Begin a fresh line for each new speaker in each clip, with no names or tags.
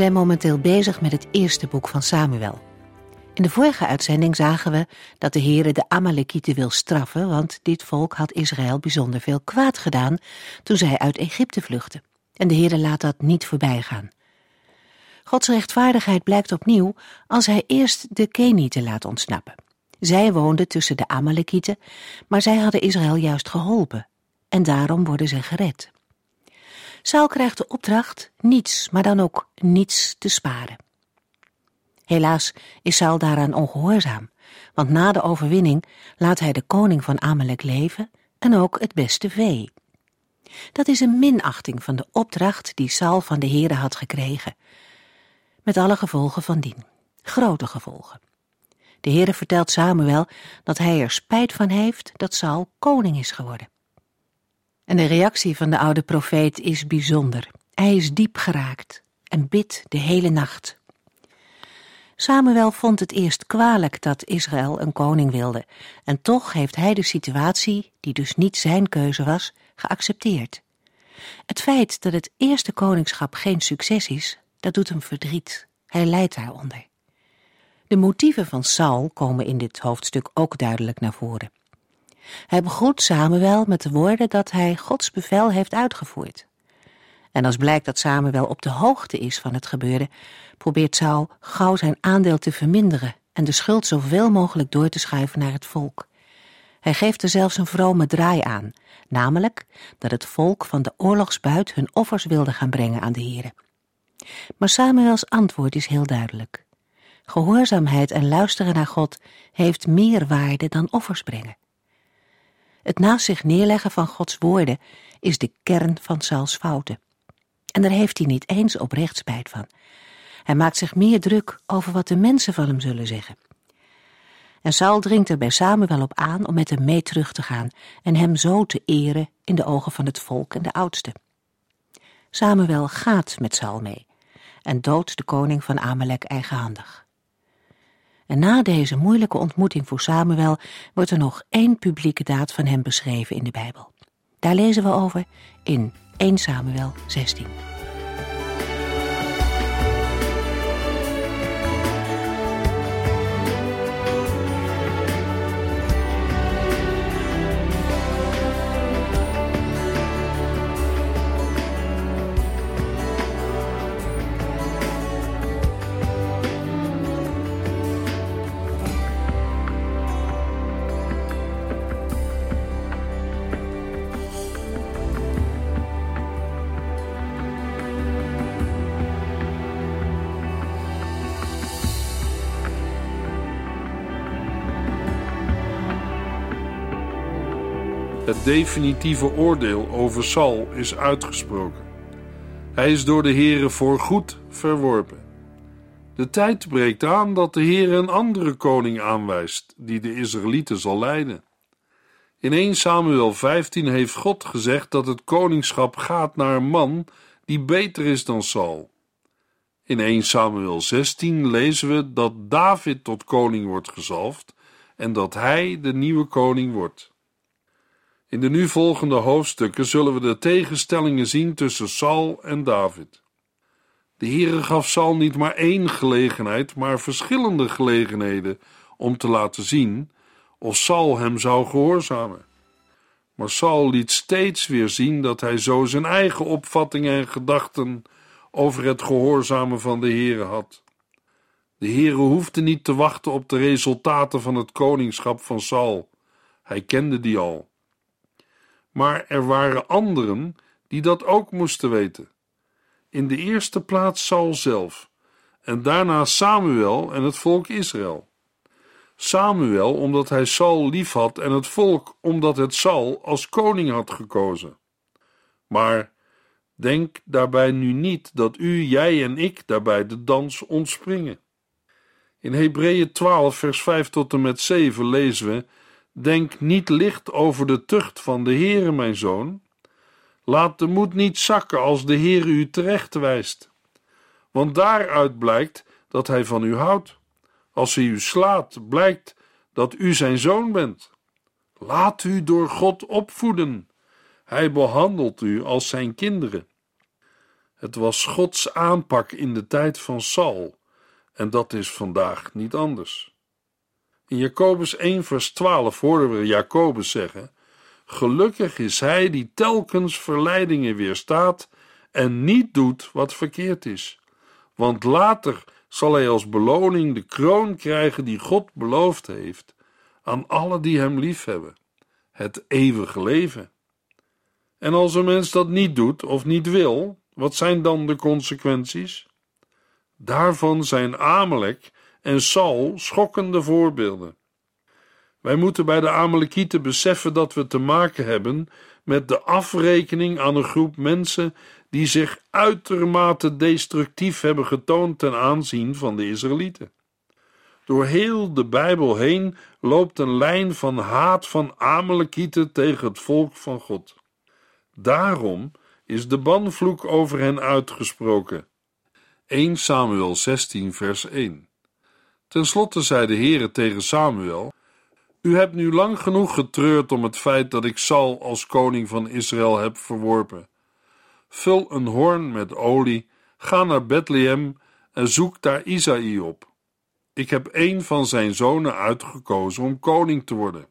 Zijn momenteel bezig met het eerste boek van Samuel. In de vorige uitzending zagen we dat de Heere de Amalekieten wil straffen, want dit volk had Israël bijzonder veel kwaad gedaan toen zij uit Egypte vluchtten. En de Heere laat dat niet voorbij gaan. Gods rechtvaardigheid blijkt opnieuw als hij eerst de Kenieten laat ontsnappen. Zij woonden tussen de Amalekieten, maar zij hadden Israël juist geholpen. En daarom worden ze gered. Saul krijgt de opdracht niets, maar dan ook niets te sparen. Helaas is Saul daaraan ongehoorzaam, want na de overwinning laat hij de koning van Amalek leven en ook het beste vee. Dat is een minachting van de opdracht die Saul van de Heere had gekregen, met alle gevolgen van dien, grote gevolgen. De Heere vertelt Samuel dat hij er spijt van heeft dat Saul koning is geworden. En de reactie van de oude profeet is bijzonder. Hij is diep geraakt en bidt de hele nacht. Samuel vond het eerst kwalijk dat Israël een koning wilde, en toch heeft hij de situatie, die dus niet zijn keuze was, geaccepteerd. Het feit dat het eerste koningschap geen succes is, dat doet hem verdriet. Hij lijdt daaronder. De motieven van Saul komen in dit hoofdstuk ook duidelijk naar voren. Hij begroet Samuel met de woorden dat hij Gods bevel heeft uitgevoerd. En als blijkt dat Samuel op de hoogte is van het gebeurde, probeert Saul gauw zijn aandeel te verminderen en de schuld zoveel mogelijk door te schuiven naar het volk. Hij geeft er zelfs een vrome draai aan, namelijk dat het volk van de oorlogsbuit hun offers wilde gaan brengen aan de Here. Maar Samuels antwoord is heel duidelijk. Gehoorzaamheid en luisteren naar God heeft meer waarde dan offers brengen. Het naast zich neerleggen van Gods woorden is de kern van Sauls fouten. En daar heeft hij niet eens oprecht spijt van. Hij maakt zich meer druk over wat de mensen van hem zullen zeggen. En Saul dringt er bij Samuel op aan om met hem mee terug te gaan en hem zo te eren in de ogen van het volk en de oudsten. Samuel gaat met Saul mee en doodt de koning van Amalek eigenhandig. En na deze moeilijke ontmoeting voor Samuel wordt er nog één publieke daad van hem beschreven in de Bijbel. Daar lezen we over in 1 Samuel 16.
Het definitieve oordeel over Saul is uitgesproken. Hij is door de Heere voorgoed verworpen. De tijd breekt aan dat de Heere een andere koning aanwijst, die de Israëlieten zal leiden. In 1 Samuel 15 heeft God gezegd dat het koningschap gaat naar een man die beter is dan Saul. In 1 Samuel 16 lezen we dat David tot koning wordt gezalfd en dat hij de nieuwe koning wordt. In de nu volgende hoofdstukken zullen we de tegenstellingen zien tussen Saul en David. De Heere gaf Saul niet maar één gelegenheid, maar verschillende gelegenheden om te laten zien of Saul hem zou gehoorzamen. Maar Saul liet steeds weer zien dat hij zo zijn eigen opvattingen en gedachten over het gehoorzamen van de Heere had. De Heere hoefde niet te wachten op de resultaten van het koningschap van Saul. Hij kende die al maar er waren anderen die dat ook moesten weten. In de eerste plaats Saul zelf, en daarna Samuel en het volk Israël. Samuel omdat hij Saul liefhad en het volk omdat het Saul als koning had gekozen. Maar Denk daarbij nu niet dat u, jij en ik daarbij de dans ontspringen. In Hebreeën 12, vers 5 tot en met 7 lezen we: Denk niet licht over de tucht van de Heere, mijn zoon. Laat de moed niet zakken als de Heere u terecht wijst. Want daaruit blijkt dat hij van u houdt. Als hij u slaat, blijkt dat u zijn zoon bent. Laat u door God opvoeden. Hij behandelt u als zijn kinderen. Het was Gods aanpak in de tijd van Saul, en dat is vandaag niet anders. In Jacobus 1, vers 12 horen we Jacobus zeggen: Gelukkig is hij die telkens verleidingen weerstaat en niet doet wat verkeerd is, want later zal hij als beloning de kroon krijgen die God beloofd heeft aan alle die hem liefhebben, het eeuwige leven. En als een mens dat niet doet of niet wil, wat zijn dan de consequenties? Daarvan zijn Amalek en Saul schokkende voorbeelden. Wij moeten bij de Amalekieten beseffen dat we te maken hebben met de afrekening aan een groep mensen die zich uitermate destructief hebben getoond ten aanzien van de Israëlieten. Door heel de Bijbel heen loopt een lijn van haat van Amalekieten tegen het volk van God. Daarom is de banvloek over hen uitgesproken. 1 Samuel 16 vers 1 Ten slotte zei de Heere tegen Samuel: U hebt nu lang genoeg getreurd om het feit dat ik Saul als koning van Israël heb verworpen. Vul een hoorn met olie, ga naar Bethlehem en zoek daar Isaï op. Ik heb een van zijn zonen uitgekozen om koning te worden.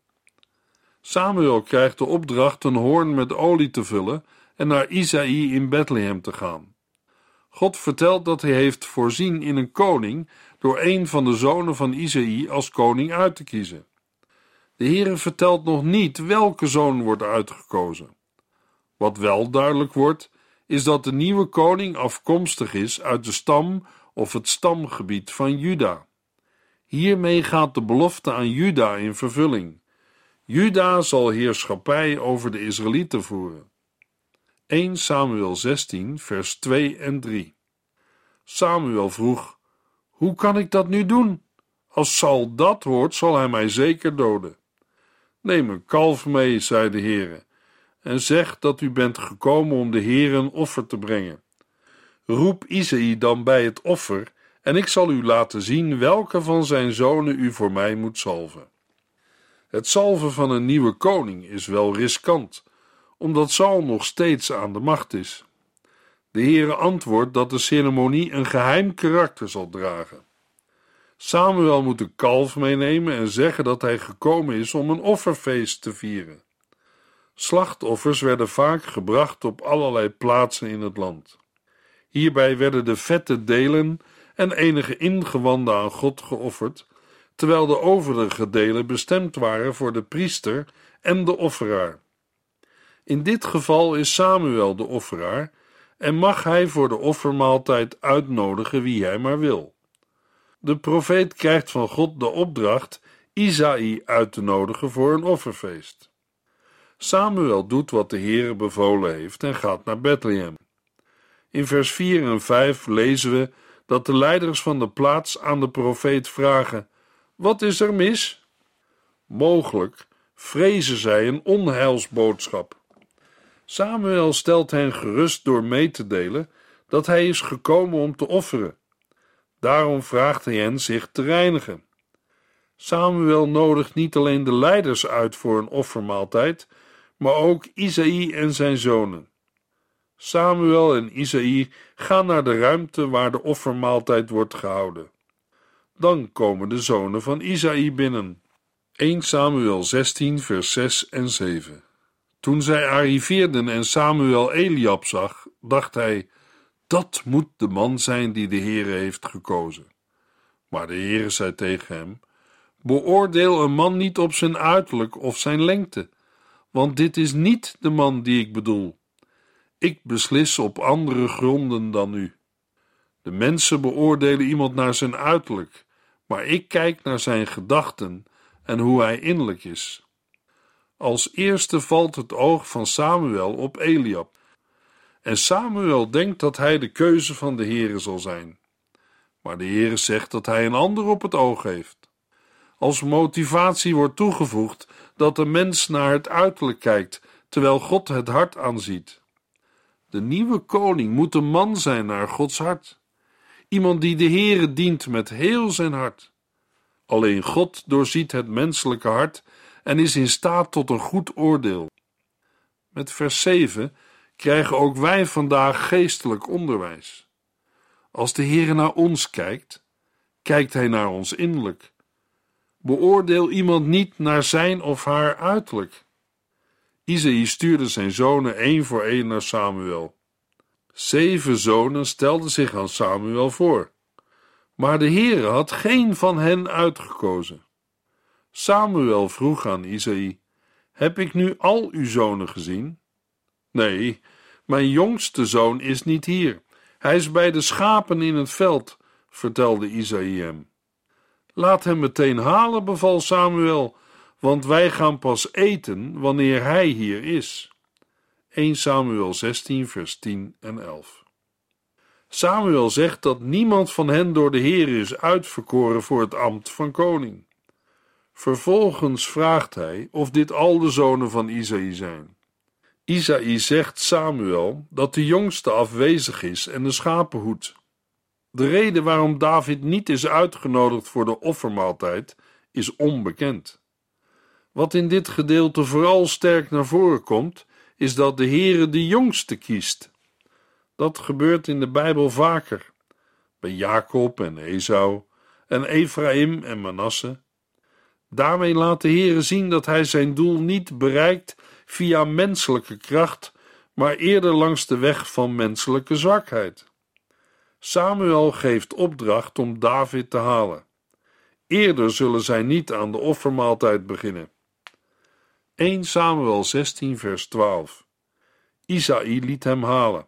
Samuel krijgt de opdracht een hoorn met olie te vullen en naar Isaï in Bethlehem te gaan. God vertelt dat hij heeft voorzien in een koning door een van de zonen van Isaïe als koning uit te kiezen. De Heere vertelt nog niet welke zoon wordt uitgekozen. Wat wel duidelijk wordt, is dat de nieuwe koning afkomstig is uit de stam of het stamgebied van Juda. Hiermee gaat de belofte aan Juda in vervulling. Juda zal heerschappij over de Israëlieten voeren. 1 Samuel 16, vers 2 en 3. Samuel vroeg: Hoe kan ik dat nu doen? Als Saul dat hoort, zal hij mij zeker doden. Neem een kalf mee, zei de Heere, en zeg dat u bent gekomen om de Heere een offer te brengen. Roep Isaïe dan bij het offer, en ik zal u laten zien welke van zijn zonen u voor mij moet salven. Het salven van een nieuwe koning is wel riskant, omdat Saul nog steeds aan de macht is. De Heere antwoordt dat de ceremonie een geheim karakter zal dragen. Samuel moet de kalf meenemen en zeggen dat hij gekomen is om een offerfeest te vieren. Slachtoffers werden vaak gebracht op allerlei plaatsen in het land. Hierbij werden de vette delen en enige ingewanden aan God geofferd, terwijl de overige delen bestemd waren voor de priester en de offeraar. In dit geval is Samuel de offeraar en mag hij voor de offermaaltijd uitnodigen wie hij maar wil. De profeet krijgt van God de opdracht Isaï uit te nodigen voor een offerfeest. Samuel doet wat de Heere bevolen heeft en gaat naar Bethlehem. In vers 4 en 5 lezen we dat de leiders van de plaats aan de profeet vragen: Wat is er mis? Mogelijk vrezen zij een onheilsboodschap. Samuel stelt hen gerust door mee te delen dat hij is gekomen om te offeren. Daarom vraagt hij hen zich te reinigen. Samuel nodigt niet alleen de leiders uit voor een offermaaltijd, maar ook Isaïe en zijn zonen. Samuel en Isaïe gaan naar de ruimte waar de offermaaltijd wordt gehouden. Dan komen de zonen van Isaïe binnen. 1 Samuel 16, vers 6 en 7. Toen zij arriveerden en Samuel Eliab zag, dacht hij: Dat moet de man zijn die de Heere heeft gekozen. Maar de Heere zei tegen hem: Beoordeel een man niet op zijn uiterlijk of zijn lengte, want dit is niet de man die ik bedoel. Ik beslis op andere gronden dan u. De mensen beoordelen iemand naar zijn uiterlijk, maar ik kijk naar zijn gedachten en hoe hij innerlijk is. Als eerste valt het oog van Samuel op Eliab. En Samuel denkt dat hij de keuze van de Heere zal zijn. Maar de Heere zegt dat hij een ander op het oog heeft. Als motivatie wordt toegevoegd dat de mens naar het uiterlijk kijkt, terwijl God het hart aanziet. De nieuwe koning moet een man zijn naar Gods hart. Iemand die de Heere dient met heel zijn hart. Alleen God doorziet het menselijke hart en is in staat tot een goed oordeel. Met vers 7 krijgen ook wij vandaag geestelijk onderwijs. Als de Heer naar ons kijkt, kijkt Hij naar ons innerlijk. Beoordeel iemand niet naar zijn of haar uiterlijk. Isaïe stuurde zijn zonen één voor één naar Samuel. Zeven zonen stelden zich aan Samuel voor, maar de Heere had geen van hen uitgekozen. Samuel vroeg aan Isaïe: Heb ik nu al uw zonen gezien? Nee, mijn jongste zoon is niet hier. Hij is bij de schapen in het veld, vertelde Isaïe hem. Laat hem meteen halen, beval Samuel, want wij gaan pas eten wanneer hij hier is. 1 Samuel 16, vers 10 en 11. Samuel zegt dat niemand van hen door de Heer is uitverkoren voor het ambt van koning. Vervolgens vraagt hij of dit al de zonen van Isaïe zijn. Isaïe zegt Samuel dat de jongste afwezig is en de schapen hoedt. De reden waarom David niet is uitgenodigd voor de offermaaltijd is onbekend. Wat in dit gedeelte vooral sterk naar voren komt, is dat de Heere de jongste kiest. Dat gebeurt in de Bijbel vaker, bij Jacob en Esau en Ephraim en Manasse. Daarmee laat de Heere zien dat hij zijn doel niet bereikt via menselijke kracht, maar eerder langs de weg van menselijke zwakheid. Samuel geeft opdracht om David te halen. Eerder zullen zij niet aan de offermaaltijd beginnen. 1 Samuel 16, vers 12. Isaïe liet hem halen.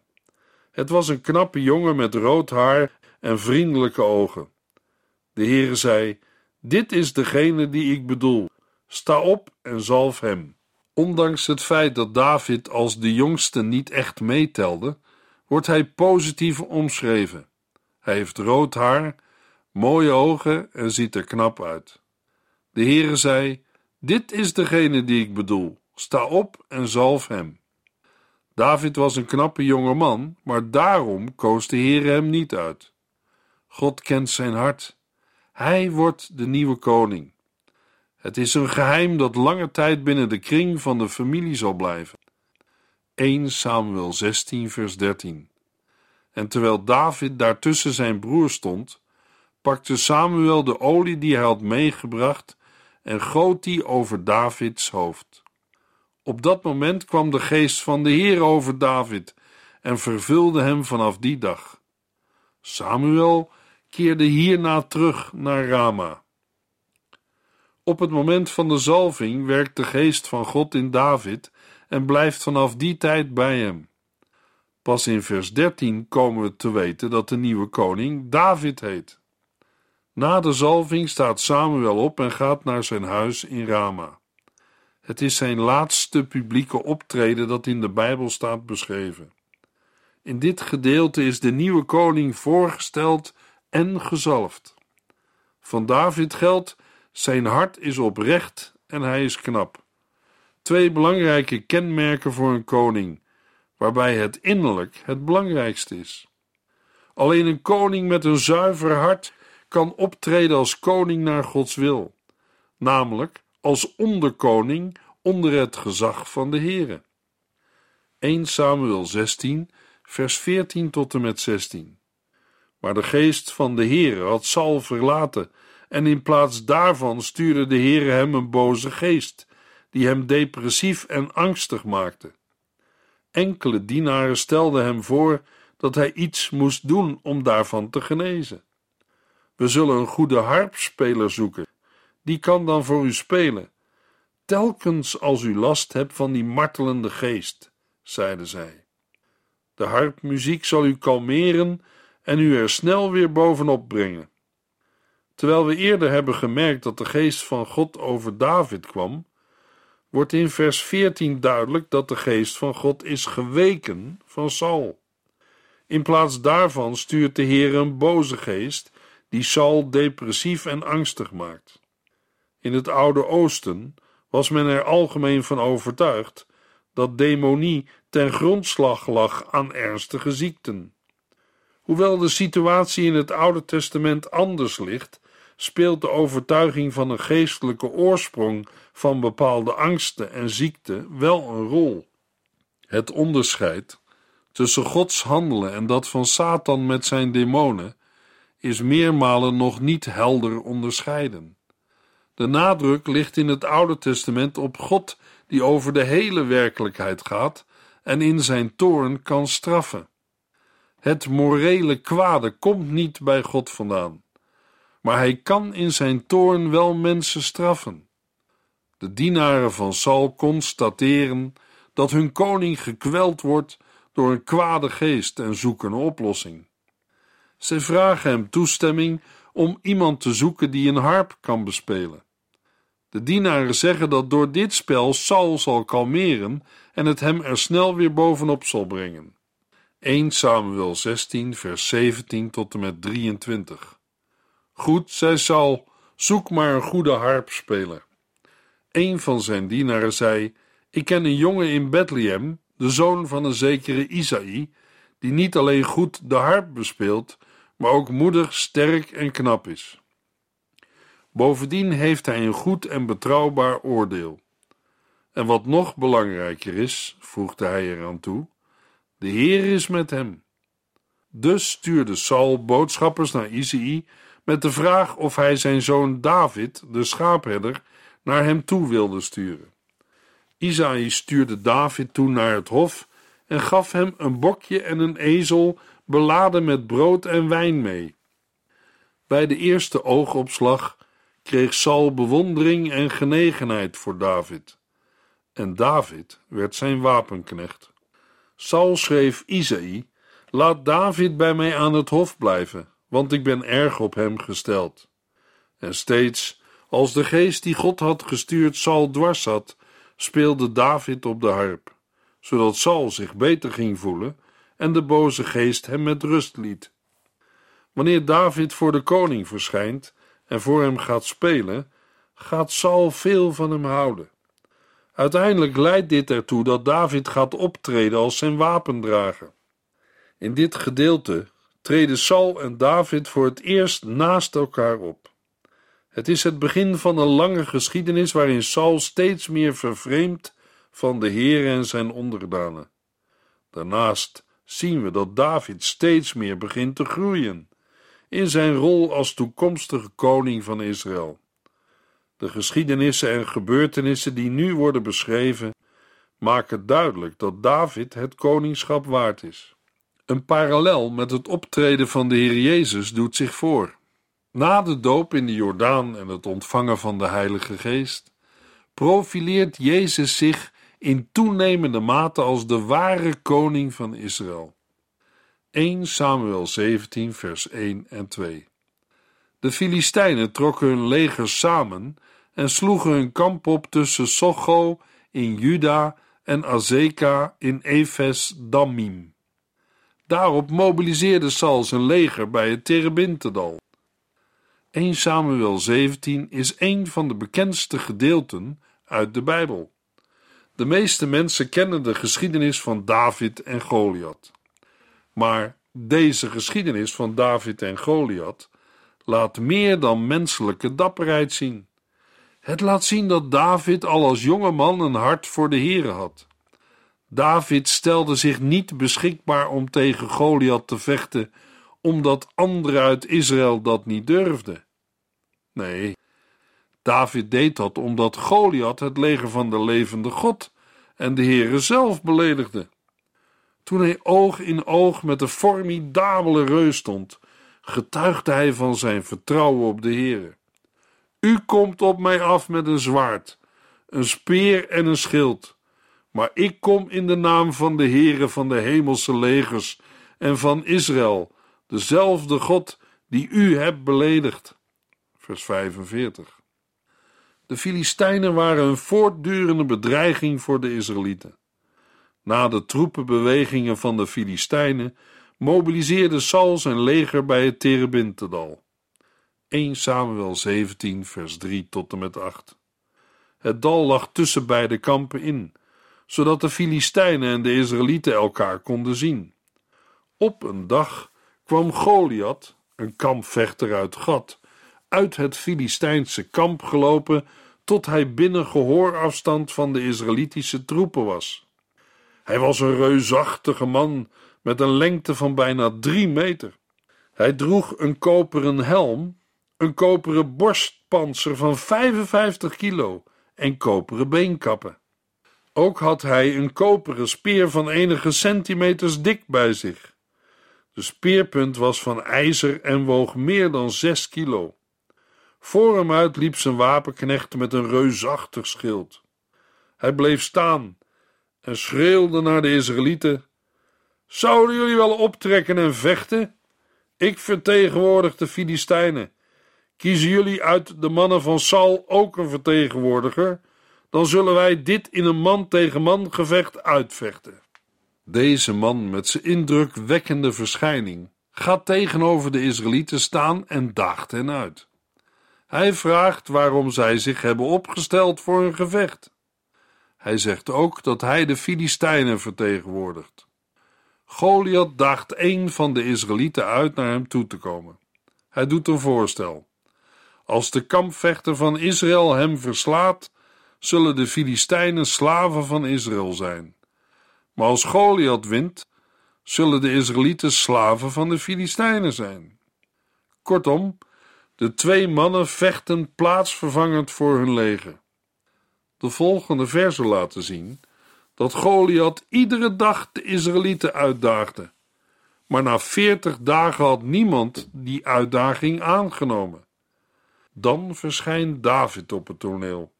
Het was een knappe jongen met rood haar en vriendelijke ogen. De Heere zei: Dit is degene die ik bedoel. Sta op en zalf hem. Ondanks het feit dat David als de jongste niet echt meetelde, wordt hij positief omschreven. Hij heeft rood haar, mooie ogen en ziet er knap uit. De Heere zei: Dit is degene die ik bedoel. Sta op en zalf hem. David was een knappe jonge man, maar daarom koos de Heere hem niet uit. God kent zijn hart. Hij wordt de nieuwe koning. Het is een geheim dat lange tijd binnen de kring van de familie zal blijven. 1 Samuel 16, vers 13. En terwijl David daartussen zijn broer stond, pakte Samuel de olie die hij had meegebracht en goot die over Davids hoofd. Op dat moment kwam de geest van de Heer over David en vervulde hem vanaf die dag. Samuel keerde hierna terug naar Rama. Op het moment van de zalving werkt de geest van God in David en blijft vanaf die tijd bij hem. Pas in vers 13 komen we te weten dat de nieuwe koning David heet. Na de zalving staat Samuel op en gaat naar zijn huis in Rama. Het is zijn laatste publieke optreden dat in de Bijbel staat beschreven. In dit gedeelte is de nieuwe koning voorgesteld en gezalfd. Van David geldt: zijn hart is oprecht en hij is knap. Twee belangrijke kenmerken voor een koning waarbij het innerlijk het belangrijkste is. Alleen een koning met een zuiver hart kan optreden als koning naar Gods wil, namelijk als onderkoning onder het gezag van de Heere. 1 Samuel 16, vers 14 tot en met 16. Maar de geest van de Heere had Saul verlaten, en in plaats daarvan stuurde de Heere hem een boze geest, die hem depressief en angstig maakte. Enkele dienaren stelden hem voor dat hij iets moest doen om daarvan te genezen. We zullen een goede harpspeler zoeken. Die kan dan voor u spelen. Telkens als u last hebt van die martelende geest, zeiden zij. De harpmuziek zal u kalmeren en u er snel weer bovenop brengen. Terwijl we eerder hebben gemerkt dat de geest van God over David kwam, wordt in vers 14 duidelijk dat de geest van God is geweken van Saul. In plaats daarvan stuurt de Heer een boze geest die Saul depressief en angstig maakt. In het Oude Oosten was men er algemeen van overtuigd dat demonie ten grondslag lag aan ernstige ziekten. Hoewel de situatie in het Oude Testament anders ligt, speelt de overtuiging van een geestelijke oorsprong van bepaalde angsten en ziekten wel een rol. Het onderscheid tussen Gods handelen en dat van Satan met zijn demonen is meermalen nog niet helder onderscheiden. De nadruk ligt in het Oude Testament op God die over de hele werkelijkheid gaat en in zijn toorn kan straffen. Het morele kwade komt niet bij God vandaan, maar hij kan in zijn toorn wel mensen straffen. De dienaren van Saul constateren dat hun koning gekweld wordt door een kwade geest en zoeken een oplossing. Zij vragen hem toestemming om iemand te zoeken die een harp kan bespelen. De dienaren zeggen dat door dit spel Saul zal kalmeren en het hem er snel weer bovenop zal brengen. 1 Samuel 16, vers 17 tot en met 23. Goed, zei Saul, zoek maar een goede harpspeler. Een van zijn dienaren zei: Ik ken een jongen in Bethlehem, de zoon van een zekere Isaï, die niet alleen goed de harp bespeelt, maar ook moedig, sterk en knap is. Bovendien heeft hij een goed en betrouwbaar oordeel. En wat nog belangrijker is, voegde hij eraan toe, de Heer is met hem. Dus stuurde Saul boodschappers naar Isaïe met de vraag of hij zijn zoon David, de schaapherder, naar hem toe wilde sturen. Isaïe stuurde David toen naar het hof en gaf hem een bokje en een ezel beladen met brood en wijn mee. Bij de eerste oogopslag kreeg Saul bewondering en genegenheid voor David. En David werd zijn wapenknecht. Saul schreef Isaïe: Laat David bij mij aan het hof blijven, want ik ben erg op hem gesteld. En steeds, als de geest die God had gestuurd Saul dwars zat, speelde David op de harp, zodat Saul zich beter ging voelen en de boze geest hem met rust liet. Wanneer David voor de koning verschijnt en voor hem gaat spelen, gaat Saul veel van hem houden. Uiteindelijk leidt dit ertoe dat David gaat optreden als zijn wapendrager. In dit gedeelte treden Saul en David voor het eerst naast elkaar op. Het is het begin van een lange geschiedenis waarin Saul steeds meer vervreemdt van de Heer en zijn onderdanen. Daarnaast zien we dat David steeds meer begint te groeien in zijn rol als toekomstige koning van Israël. De geschiedenissen en gebeurtenissen die nu worden beschreven, maken duidelijk dat David het koningschap waard is. Een parallel met het optreden van de Heer Jezus doet zich voor. Na de doop in de Jordaan en het ontvangen van de Heilige Geest, profileert Jezus zich in toenemende mate als de ware koning van Israël. 1 Samuel 17, vers 1 en 2. De Filistijnen trokken hun legers samen en sloegen hun kamp op tussen Socho in Juda en Azeka in Efes Dammim. Daarop mobiliseerde Saul zijn leger bij het Terebintedal. 1 Samuel 17 is een van de bekendste gedeelten uit de Bijbel. De meeste mensen kennen de geschiedenis van David en Goliath. Maar deze geschiedenis van David en Goliath laat meer dan menselijke dapperheid zien. Het laat zien dat David al als jonge man een hart voor de Here had. David stelde zich niet beschikbaar om tegen Goliath te vechten, omdat anderen uit Israël dat niet durfden. Nee, David deed dat omdat Goliath het leger van de levende God en de Heere zelf beledigde. Toen hij oog in oog met de formidabele reus stond, getuigde hij van zijn vertrouwen op de Heere. U komt op mij af met een zwaard, een speer en een schild, maar ik kom in de naam van de Heere van de hemelse legers en van Israël, dezelfde God die u hebt beledigd. Vers 45. De Filistijnen waren een voortdurende bedreiging voor de Israëlieten. Na de troepenbewegingen van de Filistijnen mobiliseerde Saul zijn leger bij het Terebintedal. 1 Samuel 17 vers 3 tot en met 8 Het dal lag tussen beide kampen in, zodat de Filistijnen en de Israëlieten elkaar konden zien. Op een dag kwam Goliath, een kampvechter uit Gat, uit het Filistijnse kamp gelopen tot hij binnen gehoorafstand van de Israëlitische troepen was. Hij was een reusachtige man met een lengte van bijna drie meter. Hij droeg een koperen helm, een koperen borstpanzer van 55 kilo en koperen beenkappen. Ook had hij een koperen speer van enige centimeters dik bij zich. De speerpunt was van ijzer en woog meer dan zes kilo. Voor hem uit liep zijn wapenknecht met een reusachtig schild. Hij bleef staan en schreeuwde naar de Israëlieten: Zouden jullie wel optrekken en vechten? Ik vertegenwoordig de Filistijnen. Kiezen jullie uit de mannen van Saul ook een vertegenwoordiger? Dan zullen wij dit in een man tegen man gevecht uitvechten. Deze man met zijn indrukwekkende verschijning gaat tegenover de Israëlieten staan en daagt hen uit. Hij vraagt waarom zij zich hebben opgesteld voor een gevecht. Hij zegt ook dat hij de Filistijnen vertegenwoordigt. Goliath daagt een van de Israëlieten uit naar hem toe te komen. Hij doet een voorstel. Als de kampvechter van Israël hem verslaat, zullen de Filistijnen slaven van Israël zijn. Maar als Goliath wint, zullen de Israëlieten slaven van de Filistijnen zijn. Kortom, de twee mannen vechten plaatsvervangend voor hun leger. De volgende versen laten zien dat Goliath iedere dag de Israëlieten uitdaagde. Maar na veertig dagen had niemand die uitdaging aangenomen. Dan verschijnt David op het toneel.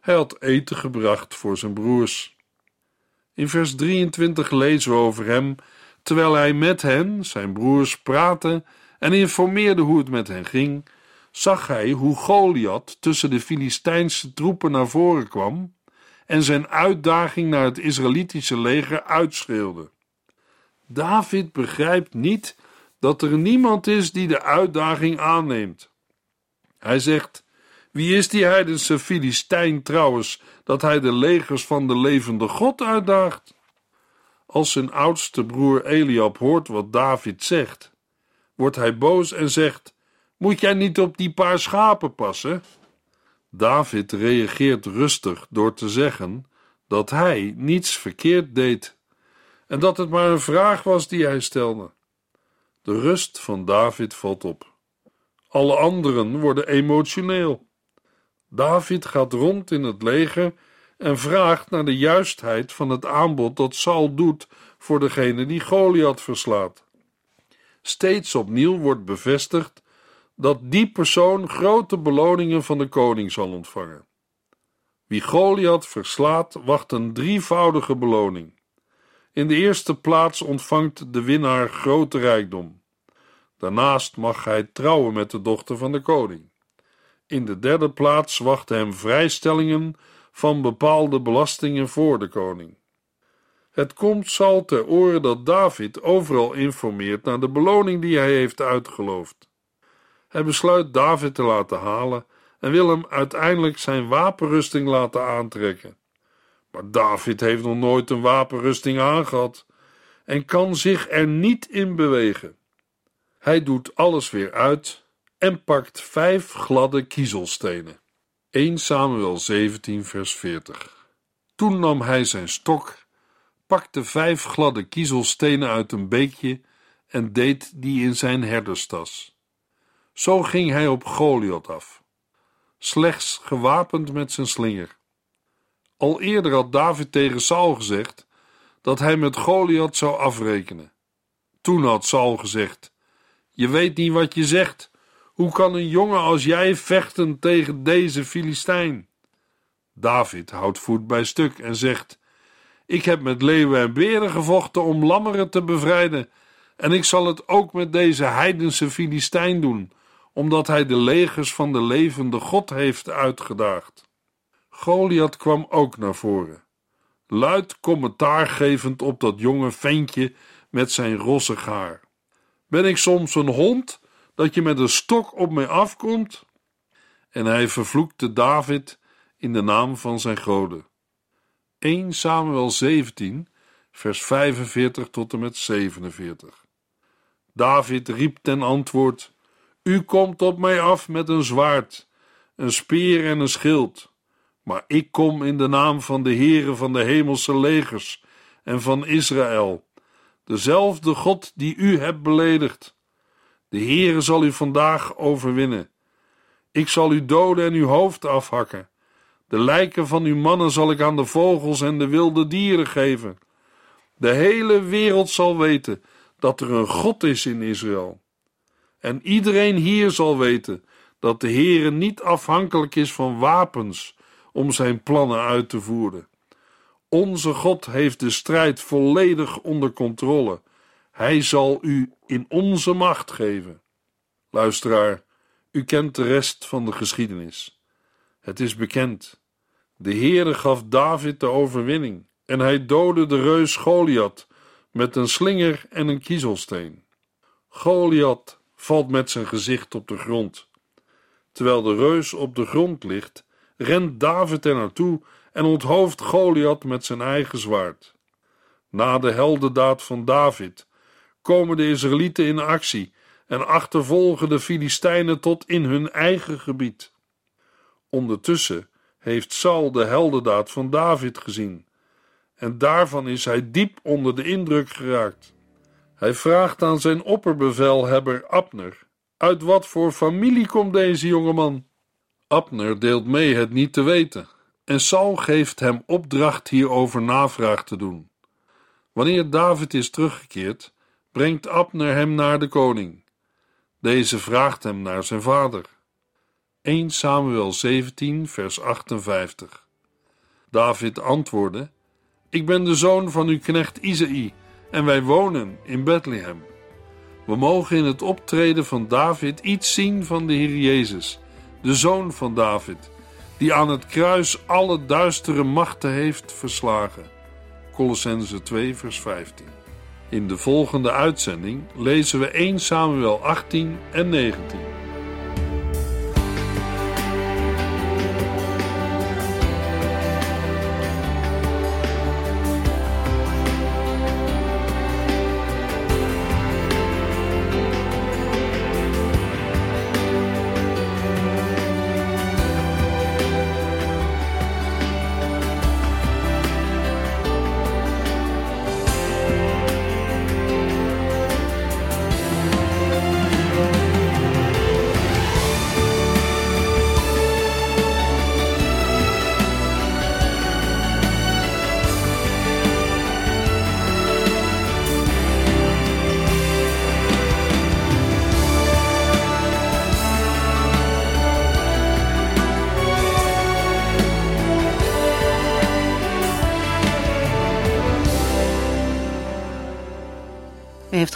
Hij had eten gebracht voor zijn broers. In vers 23 lezen we over hem, terwijl hij met hen, zijn broers, praatte en informeerde hoe het met hen ging, zag hij hoe Goliath tussen de Filistijnse troepen naar voren kwam en zijn uitdaging naar het Israëlitische leger uitschreeuwde. David begrijpt niet dat er niemand is die de uitdaging aanneemt. Hij zegt: Wie is die heidense Filistijn trouwens, dat hij de legers van de levende God uitdaagt? Als zijn oudste broer Eliab hoort wat David zegt, wordt hij boos en zegt: Moet jij niet op die paar schapen passen? David reageert rustig door te zeggen dat hij niets verkeerd deed en dat het maar een vraag was die hij stelde. De rust van David valt op. Alle anderen worden emotioneel. David gaat rond in het leger en vraagt naar de juistheid van het aanbod dat Saul doet voor degene die Goliath verslaat. Steeds opnieuw wordt bevestigd dat die persoon grote beloningen van de koning zal ontvangen. Wie Goliath verslaat, wacht een drievoudige beloning. In de eerste plaats ontvangt de winnaar grote rijkdom. Daarnaast mag hij trouwen met de dochter van de koning. In de derde plaats wachten hem vrijstellingen van bepaalde belastingen voor de koning. Het komt zal ter oren dat David overal informeert naar de beloning die hij heeft uitgeloofd. Hij besluit David te laten halen en wil hem uiteindelijk zijn wapenrusting laten aantrekken. Maar David heeft nog nooit een wapenrusting aangehad en kan zich er niet in bewegen. Hij doet alles weer uit en pakt vijf gladde kiezelstenen. 1 Samuel 17, vers 40. Toen nam hij zijn stok, pakte vijf gladde kiezelstenen uit een beekje en deed die in zijn herderstas. Zo ging hij op Goliath af, slechts gewapend met zijn slinger. Al eerder had David tegen Saul gezegd dat hij met Goliath zou afrekenen. Toen had Saul gezegd: Je weet niet wat je zegt. Hoe kan een jongen als jij vechten tegen deze Filistijn? David houdt voet bij stuk en zegt: Ik heb met leeuwen en beren gevochten om lammeren te bevrijden, en ik zal het ook met deze heidense Filistijn doen omdat hij de legers van de levende God heeft uitgedaagd. Goliath kwam ook naar voren, luid commentaar gevend op dat jonge ventje met zijn rossig haar. Ben ik soms een hond dat je met een stok op mij afkomt? En hij vervloekte David in de naam van zijn goden. 1 Samuel 17, vers 45 tot en met 47. David riep ten antwoord: U komt op mij af met een zwaard, een speer en een schild. Maar ik kom in de naam van de Heere van de hemelse legers en van Israël, dezelfde God die u hebt beledigd. De Heere zal u vandaag overwinnen. Ik zal u doden en uw hoofd afhakken. De lijken van uw mannen zal ik aan de vogels en de wilde dieren geven. De hele wereld zal weten dat er een God is in Israël. En iedereen hier zal weten dat de Heere niet afhankelijk is van wapens om zijn plannen uit te voeren. Onze God heeft de strijd volledig onder controle. Hij zal u in onze macht geven. Luisteraar, u kent de rest van de geschiedenis. Het is bekend. De Heere gaf David de overwinning en hij doodde de reus Goliath met een slinger en een kiezelsteen. Goliath valt met zijn gezicht op de grond. Terwijl de reus op de grond ligt, rent David er naartoe en onthoofdt Goliath met zijn eigen zwaard. Na de heldendaad van David komen de Israëlieten in actie en achtervolgen de Filistijnen tot in hun eigen gebied. Ondertussen heeft Saul de heldendaad van David gezien en daarvan is hij diep onder de indruk geraakt. Hij vraagt aan zijn opperbevelhebber Abner: Uit wat voor familie komt deze jongeman? Abner deelt mee het niet te weten, en Saul geeft hem opdracht hierover navraag te doen. Wanneer David is teruggekeerd, brengt Abner hem naar de koning. Deze vraagt hem naar zijn vader. 1 Samuel 17, vers 58. David antwoordde: Ik ben de zoon van uw knecht Isaï en wij wonen in Bethlehem. We mogen in het optreden van David iets zien van de Heer Jezus, de zoon van David, die aan het kruis alle duistere machten heeft verslagen. Colossense 2, vers 15. In de volgende uitzending lezen we 1 Samuel 18 en 19.